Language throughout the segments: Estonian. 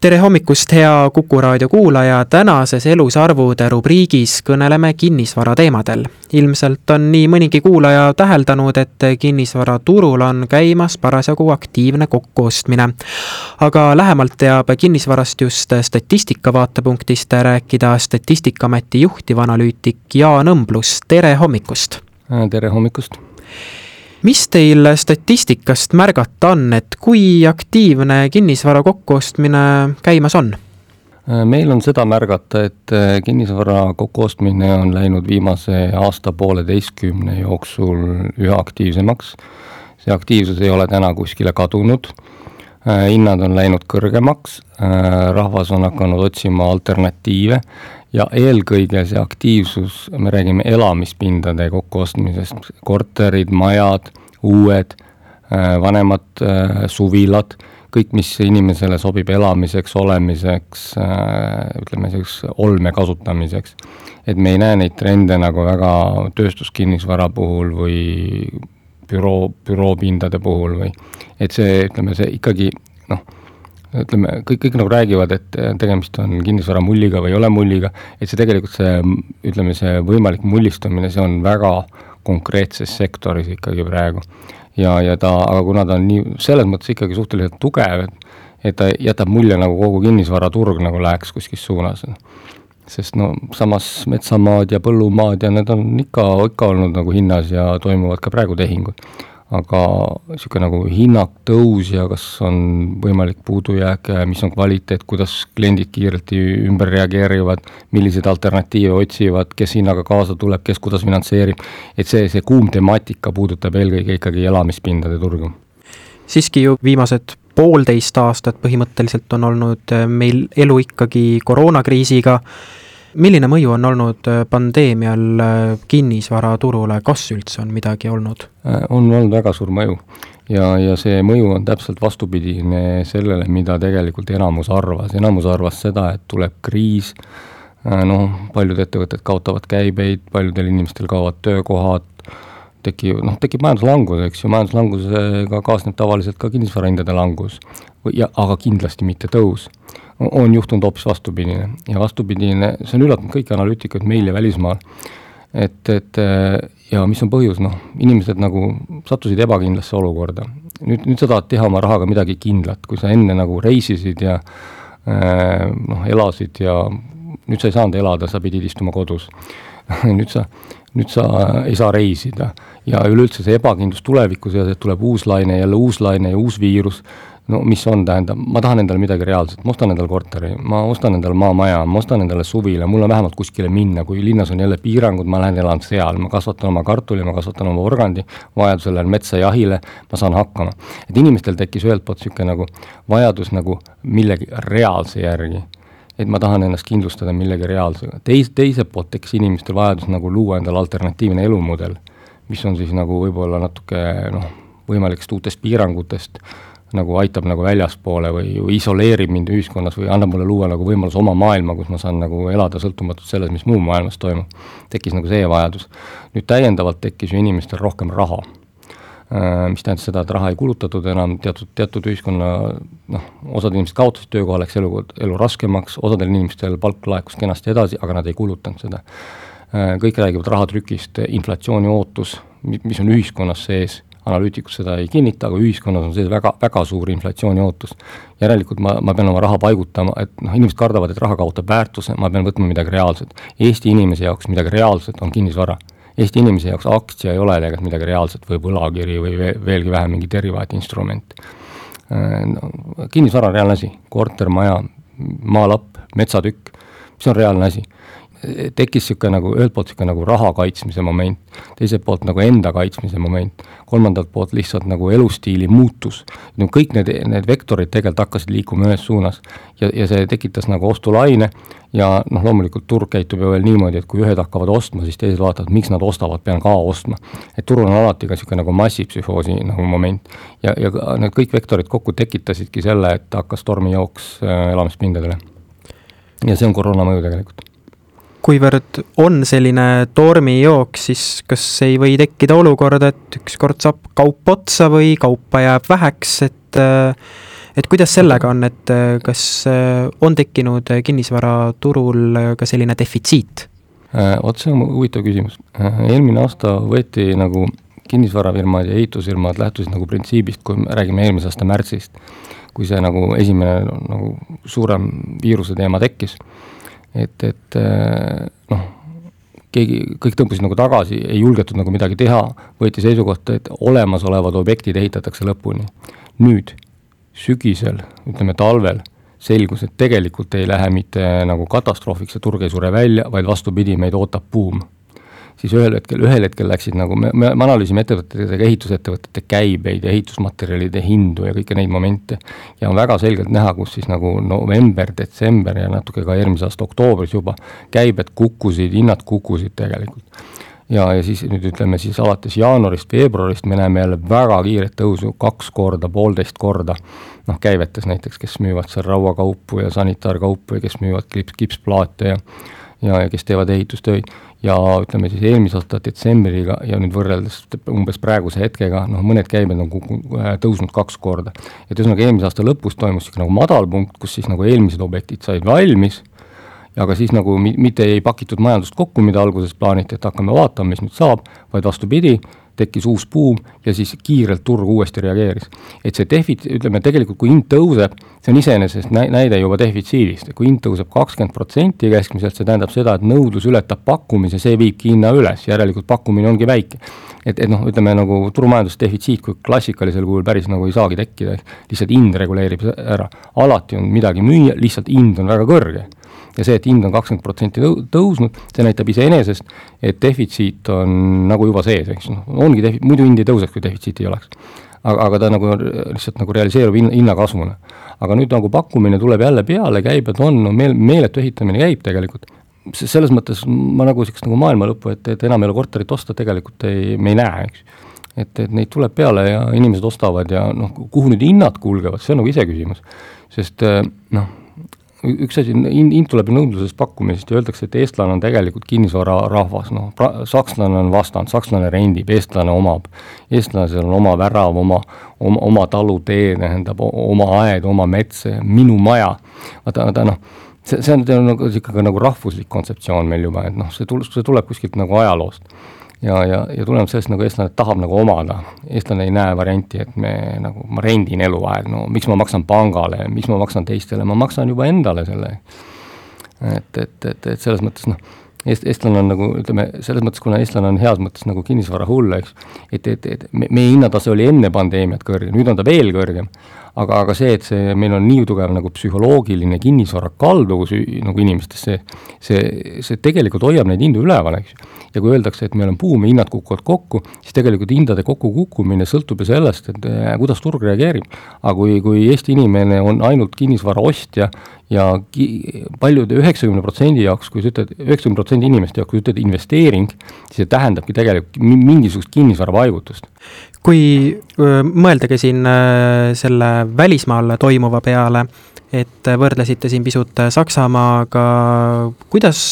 tere hommikust, hea Kuku raadio kuulaja, tänases elusarvude rubriigis kõneleme kinnisvara teemadel. ilmselt on nii mõnigi kuulaja täheldanud, et kinnisvaraturul on käimas parasjagu aktiivne kokkuostmine. aga lähemalt teab kinnisvarast just statistika vaatepunktist rääkida Statistikaameti juhtiv analüütik Jaan Õmblus, tere hommikust! tere hommikust! Mis teil statistikast märgata on, et kui aktiivne kinnisvara kokkuostmine käimas on? meil on seda märgata, et äh, kinnisvara kokkuostmine on läinud viimase aasta-pooleteistkümne jooksul üha aktiivsemaks. see aktiivsus ei ole täna kuskile kadunud, hinnad on läinud kõrgemaks, äh, rahvas on hakanud otsima alternatiive ja eelkõige see aktiivsus, me räägime elamispindade kokkuostmisest, korterid, majad, uued, äh, vanemad äh, suvilad, kõik, mis inimesele sobib elamiseks, olemiseks, äh, ütleme selliseks olme kasutamiseks. et me ei näe neid trende nagu väga tööstuskinnisvara puhul või büroo, büroopindade puhul või et see, ütleme, see ikkagi noh ütleme, kõik, kõik nagu räägivad, et tegemist on kinnisvara mulliga või ei ole mulliga, et see tegelikult see, ütleme, see võimalik mullistumine, see on väga konkreetses sektoris ikkagi praegu. ja, ja ta, aga kuna ta on nii, selles mõttes ikkagi suhteliselt tugev, et et ta jätab mulje, nagu kogu kinnisvaraturg nagu läheks kuskil suunas. Sest no samas metsamaad ja põllumaad ja need on ikka, ikka olnud nagu hinnas ja toimuvad ka praegu tehingud aga niisugune nagu hinnatõus ja kas on võimalik puudujääk, mis on kvaliteet, kuidas kliendid kiirelt ümber reageerivad, milliseid alternatiive otsivad, kes hinnaga kaasa tuleb, kes kuidas finantseerib, et see, see kuum temaatika puudutab eelkõige ikkagi elamispindade turgu. siiski ju viimased poolteist aastat põhimõtteliselt on olnud meil elu ikkagi koroonakriisiga milline mõju on olnud äh, pandeemial äh, kinnisvaraturule, kas üldse on midagi olnud? Äh, on olnud väga suur mõju. Ja, ja see mõju on täpselt vastupidine sellele, mida tegelikult enamus arvas, enamus arvas seda, et tuleb kriis, noh, paljud ettevõtted kaotavad käibeid, paljudel inimestel kaovad töökohad, tekib, noh, tekib majanduslangus, eks ju, majanduslangusega kaasneb tavaliselt ka kinnisvarahindade langus. ja aga kindlasti mitte tõus on juhtunud hoopis vastupidine ja vastupidine, see on üllatanud kõiki analüütikuid meil ja välismaal. et, et ja mis on põhjus, noh, inimesed nagu sattusid ebakindlasse olukorda. nüüd, nüüd sa tahad teha oma rahaga midagi kindlat, kui sa enne nagu reisisid ja noh, elasid ja nüüd sa ei saanud elada, sa pidid istuma kodus nüüd sa, nüüd sa ei saa reisida ja üleüldse see ebakindlus tuleviku seas, et tuleb uus laine, jälle uus laine ja uus viirus, no mis on, tähendab, ma tahan endale midagi reaalset, ma ostan endale korteri, ma ostan endale maamaja, ma ostan endale suvila, mul on vähemalt kuskile minna, kui linnas on jälle piirangud, ma lähen elan seal, ma kasvatan oma kartuli, ma kasvatan oma organdi, vajadusel lähen metsa jahile, ma saan hakkama. et inimestel tekkis ühelt poolt niisugune nagu vajadus nagu millegi reaalse järgi et ma tahan ennast kindlustada millegi reaalsega, teis-, teiselt poolt tekkis inimestel vajadus nagu luua endale alternatiivne elumudel, mis on siis nagu võib-olla natuke noh, võimalikest uutest piirangutest nagu aitab nagu väljaspoole või isoleerib mind ühiskonnas või annab mulle luua nagu võimalus oma maailma, kus ma saan nagu elada sõltumatult sellest, mis muu maailmas toimub. tekkis nagu see vajadus. nüüd täiendavalt tekkis ju inimestel rohkem raha äh, mis tähendas seda, et raha ei kulutatud enam teatud, teatud ühiskonna noh, osad inimesed kaotasid töökoha, läks elu, elu raskemaks, osadel inimestel palk laekus kenasti edasi, aga nad ei kulutanud seda. Äh, kõik räägivad rahatrükist, inflatsiooni ootus, mis on ühiskonnas sees analüütikud seda ei kinnita, aga ühiskonnas on sees väga, väga suur inflatsiooni ootus. järelikult ma, ma pean oma raha paigutama, et noh, inimesed kardavad, et raha kaotab väärtuse, ma pean võtma midagi reaalset. Eesti inimese jaoks midagi reaalset on kinnisvara. Eesti inimese jaoks aktsia ei ole tegelikult midagi reaalset või võlakiri või veelgi vähem mingi derivaatinstrument. No, kinnisvara on reaalne asi, korter, maja, maalapp, metsatükk, see on reaalne asi tekkis niisugune nagu ühelt poolt niisugune nagu raha kaitsmise moment, teiselt poolt nagu enda kaitsmise moment, kolmandalt poolt lihtsalt nagu elustiili muutus. no kõik need, need vektorid tegelikult hakkasid liikuma ühes suunas ja, ja see tekitas nagu ostulaine ja noh, loomulikult turg käitub ju veel niimoodi, et kui ühed hakkavad ostma, siis teised vaatavad, miks nad ostavad, pean ka ostma. et turul on alati ka niisugune nagu massipsühhoosi nagu moment ja, ja need kõik vektorid kokku tekitasidki selle, et hakkas tormijooks äh, elamispindadele. ja see on koroona mõju tegelikult kuivõrd on selline tormijooks, siis kas ei või tekkida olukord, et ükskord saab kaup otsa või kaupa jääb väheks, et äh, et kuidas sellega on, et äh, kas äh, on tekkinud kinnisvaraturul ka selline defitsiit? vot see on huvitav küsimus. eelmine aasta võeti nagu kinnisvarafirmad ja ehitusfirmad lähtusid nagu printsiibist, kui me räägime eelmise aasta märtsist, kui see nagu esimene nagu suurem viiruse teema tekkis et, et äh, noh, keegi, kõik tõmbasid nagu tagasi, ei julgetud nagu midagi teha, võeti seisukoht, et olemasolevad objektid ehitatakse lõpuni. nüüd, sügisel, ütleme talvel, selgus, et tegelikult ei lähe mitte nagu katastroofiks, see turg ei sure välja, vaid vastupidi, meid ootab buum siis ühel hetkel, ühel hetkel läksid nagu, me, me analüüsime ettevõtetega ehitusettevõtete käibeid ja ehitusmaterjalide hindu ja kõiki neid momente. ja on väga selgelt näha, kus siis nagu november, detsember ja natuke ka eelmise aasta oktoobris juba käibed kukkusid, hinnad kukkusid tegelikult. ja, ja siis nüüd ütleme siis alates jaanuarist, veebruarist me näeme jälle väga kiiret tõusu, kaks korda, poolteist korda, noh käivetes näiteks, kes müüvad seal rauakaupu ja sanitaarkaupu ja kes müüvad kips, kipsplaate ja ja, ja kes teevad ehitustöid ja ütleme siis eelmise aasta detsembriga ja nüüd võrreldes umbes praeguse hetkega, noh, mõned käibed on äh, tõusnud kaks korda. et ühesõnaga eelmise aasta lõpus toimus niisugune nagu madalpunkt, kus siis nagu eelmised objektid said valmis, aga siis nagu mitte ei pakitud majandust kokku, mida alguses plaaniti, et hakkame vaatama, mis nüüd saab, vaid vastupidi, tekkis uus buum ja siis kiirelt turg uuesti reageeris. et see defit-, ütleme tegelikult, kui hind tõuseb, see on iseenesest nä-, näide juba defitsiidist, kui hind tõuseb kakskümmend protsenti keskmiselt, see tähendab seda, et nõudlus ületab pakkumise, see viibki hinna üles, järelikult pakkumine ongi väike. et, et noh, ütleme nagu turumajanduse defitsiit kui klassikalisel kujul päris nagu ei saagi tekkida, lihtsalt hind reguleerib ära. alati on midagi müüa, lihtsalt hind on väga kõrge ja see, et hind on kakskümmend protsenti tõusnud, see näitab iseenesest, et defitsiit on nagu juba sees, eks noh, ongi defi-, muidu hind ei tõuseks, kui defitsiiti ei oleks. aga, aga ta nagu lihtsalt nagu realiseerub hinna, hinnakasvuna. aga nüüd nagu pakkumine tuleb jälle peale, käibed on, no meel, meeletu ehitamine käib tegelikult, selles mõttes ma nagu niisugust nagu maailma lõppu, et, et enam ei ole korterit osta, tegelikult ei, me ei näe, eks et, et neid tuleb peale ja inimesed ostavad ja noh, kuhu nüüd hinnad kulgevad, see on nagu iseküsimus. sest noh, üks asi, hind, tuleb ju nõudlusest pakkumisest ja öeldakse, et eestlane on tegelikult kinnisvararahvas, noh, sakslane on vastand, sakslane rendib, eestlane omab. eestlasel on oma värav, oma, oma, oma talutee, tähendab oma aed, oma mets, minu maja. vaata, vaata noh, see, see on nagu niisugune nagu rahvuslik kontseptsioon meil juba, et noh, see tul-, see tuleb kuskilt nagu ajaloost ja, ja, ja tulenevalt sellest nagu eestlane tahab nagu omada, eestlane ei näe varianti, et me nagu, ma rendin eluaeg, no miks ma maksan pangale, miks ma maksan teistele, ma maksan juba endale selle. et, et, et, et selles mõttes noh, eest-, eestlane on nagu ütleme, selles mõttes, kuna eestlane on heas mõttes nagu kinnisvarahull, eks, et, et, et meie hinnatase oli enne pandeemiat kõrge, nüüd on ta veel kõrgem aga, aga see, et see, meil on nii tugev nagu psühholoogiline kinnisvara kalduvus nagu inimestes, see, see, see tegelikult hoiab neid hindu üleval, eks ju. ja kui öeldakse, et meil on buum ja hinnad kukuvad kokku, siis tegelikult hindade kokkukukkumine sõltub ju sellest, et eh, kuidas turg reageerib. aga kui, kui Eesti inimene on ainult kinnisvara ostja ja ki-, paljude, üheksakümne protsendi jaoks, kui sa ütled, üheksakümne protsendi inimeste jaoks, kui sa ütled investeering, siis see tähendabki tegelikult mingisugust kinnisvara paigutust kui mõeldagi siin selle välismaal toimuva peale, et võrdlesite siin pisut Saksamaaga, kuidas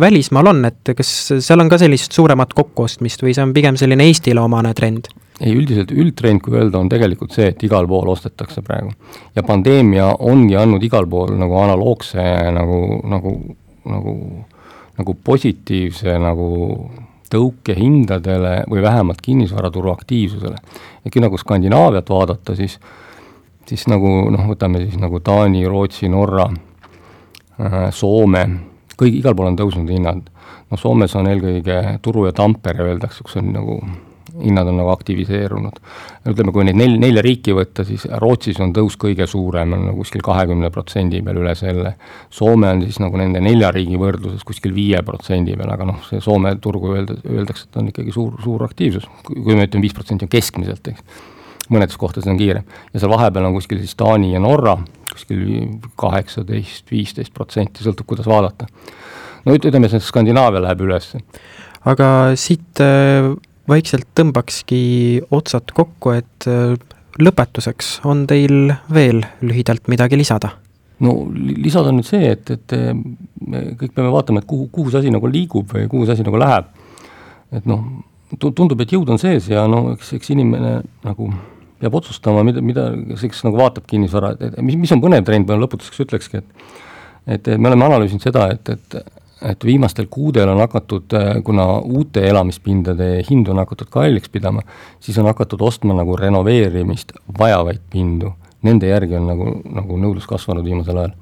välismaal on, et kas seal on ka sellist suuremat kokkuostmist või see on pigem selline Eestile omane trend? ei, üldiselt üldtrend, kui öelda, on tegelikult see, et igal pool ostetakse praegu. ja pandeemia ongi andnud igal pool nagu analoogse nagu, nagu, nagu, nagu positiivse nagu tõuke hindadele või vähemalt kinnisvaraturu aktiivsusele. ja kui nagu Skandinaaviat vaadata, siis, siis nagu noh, võtame siis nagu Taani, Rootsi, Norra äh,, Soome, kõik, igal pool on tõusnud hinnad. noh, Soomes on eelkõige Turu ja Tampere öeldakse, kus on nagu hinnad on nagu aktiviseerunud. ütleme, kui neid nel-, nelja riiki võtta, siis Rootsis on tõus kõige suurem, on nagu kuskil kahekümne protsendi peal üle selle. Soome on siis nagu nende nelja riigi võrdluses kuskil viie protsendi peal, aga noh, see Soome turgu öelda, öeldakse, et on ikkagi suur, suur aktiivsus, kui me ütleme, viis protsenti on keskmiselt, eks mõnedes kohtades on kiirem. ja seal vahepeal on kuskil siis Taani ja Norra, kuskil kaheksateist, viisteist protsenti, sõltub, kuidas vaadata. no ütleme, see Skandinaavia läheb üles. aga siit äh, vaikselt tõmbakski otsad kokku, et äh, lõpetuseks on teil veel lühidalt midagi lisada? no lisada on nüüd see, et, et me kõik peame vaatama, et kuhu, kuhu see asi nagu liigub või kuhu see asi nagu läheb. et noh, tundub, et jõud on sees ja no eks, eks inimene nagu peab otsustama, mida, mida, eks nagu vaatab kinnisvara, et mis, mis on põnev trend, ma lõpetuseks ütlekski, et et me oleme analüüsinud seda, et, et et viimastel kuudel on hakatud, kuna uute elamispindade hindu on hakatud kalliks pidama, siis on hakatud ostma nagu renoveerimist vajavaid pindu. Nende järgi on nagu, nagu nõudlus kasvanud viimasel ajal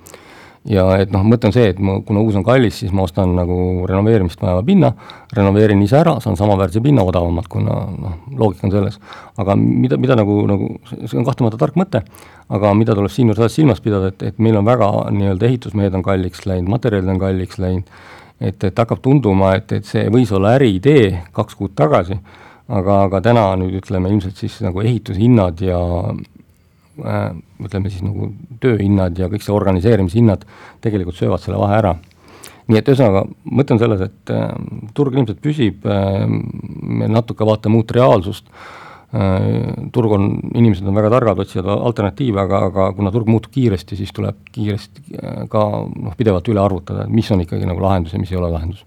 ja et noh, mõte on see, et ma, kuna uus on kallis, siis ma ostan nagu renoveerimist vajava pinna, renoveerin ise ära, saan samaväärse pinna odavamalt, kuna noh, loogika on selles. aga mida, mida nagu, nagu see on kahtlemata tark mõte, aga mida tuleb siinjuures silmas pidada, et, et meil on väga nii-öelda ehitusmehed on kalliks läinud, materjalid on kalliks läinud, et, et hakkab tunduma, et, et see võis olla äriidee kaks kuud tagasi, aga, aga täna nüüd ütleme ilmselt siis nagu ehitushinnad ja ütleme siis nagu tööhinnad ja kõik see organiseerimishinnad tegelikult söövad selle vahe ära. nii et ühesõnaga, mõte on selles, et äh, turg ilmselt püsib äh,, me natuke vaatame uut reaalsust äh,, turg on, inimesed on väga targad, otsivad alternatiive, aga, aga kuna turg muutub kiiresti, siis tuleb kiiresti äh, ka noh, pidevalt üle arvutada, et mis on ikkagi nagu lahendus ja mis ei ole lahendus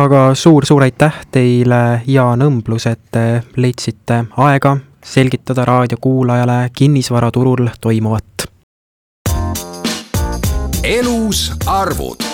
aga suur-suur aitäh teile, Jaan Õmblus, et te leidsite aega selgitada raadiokuulajale kinnisvaraturul toimuvat. elus arvud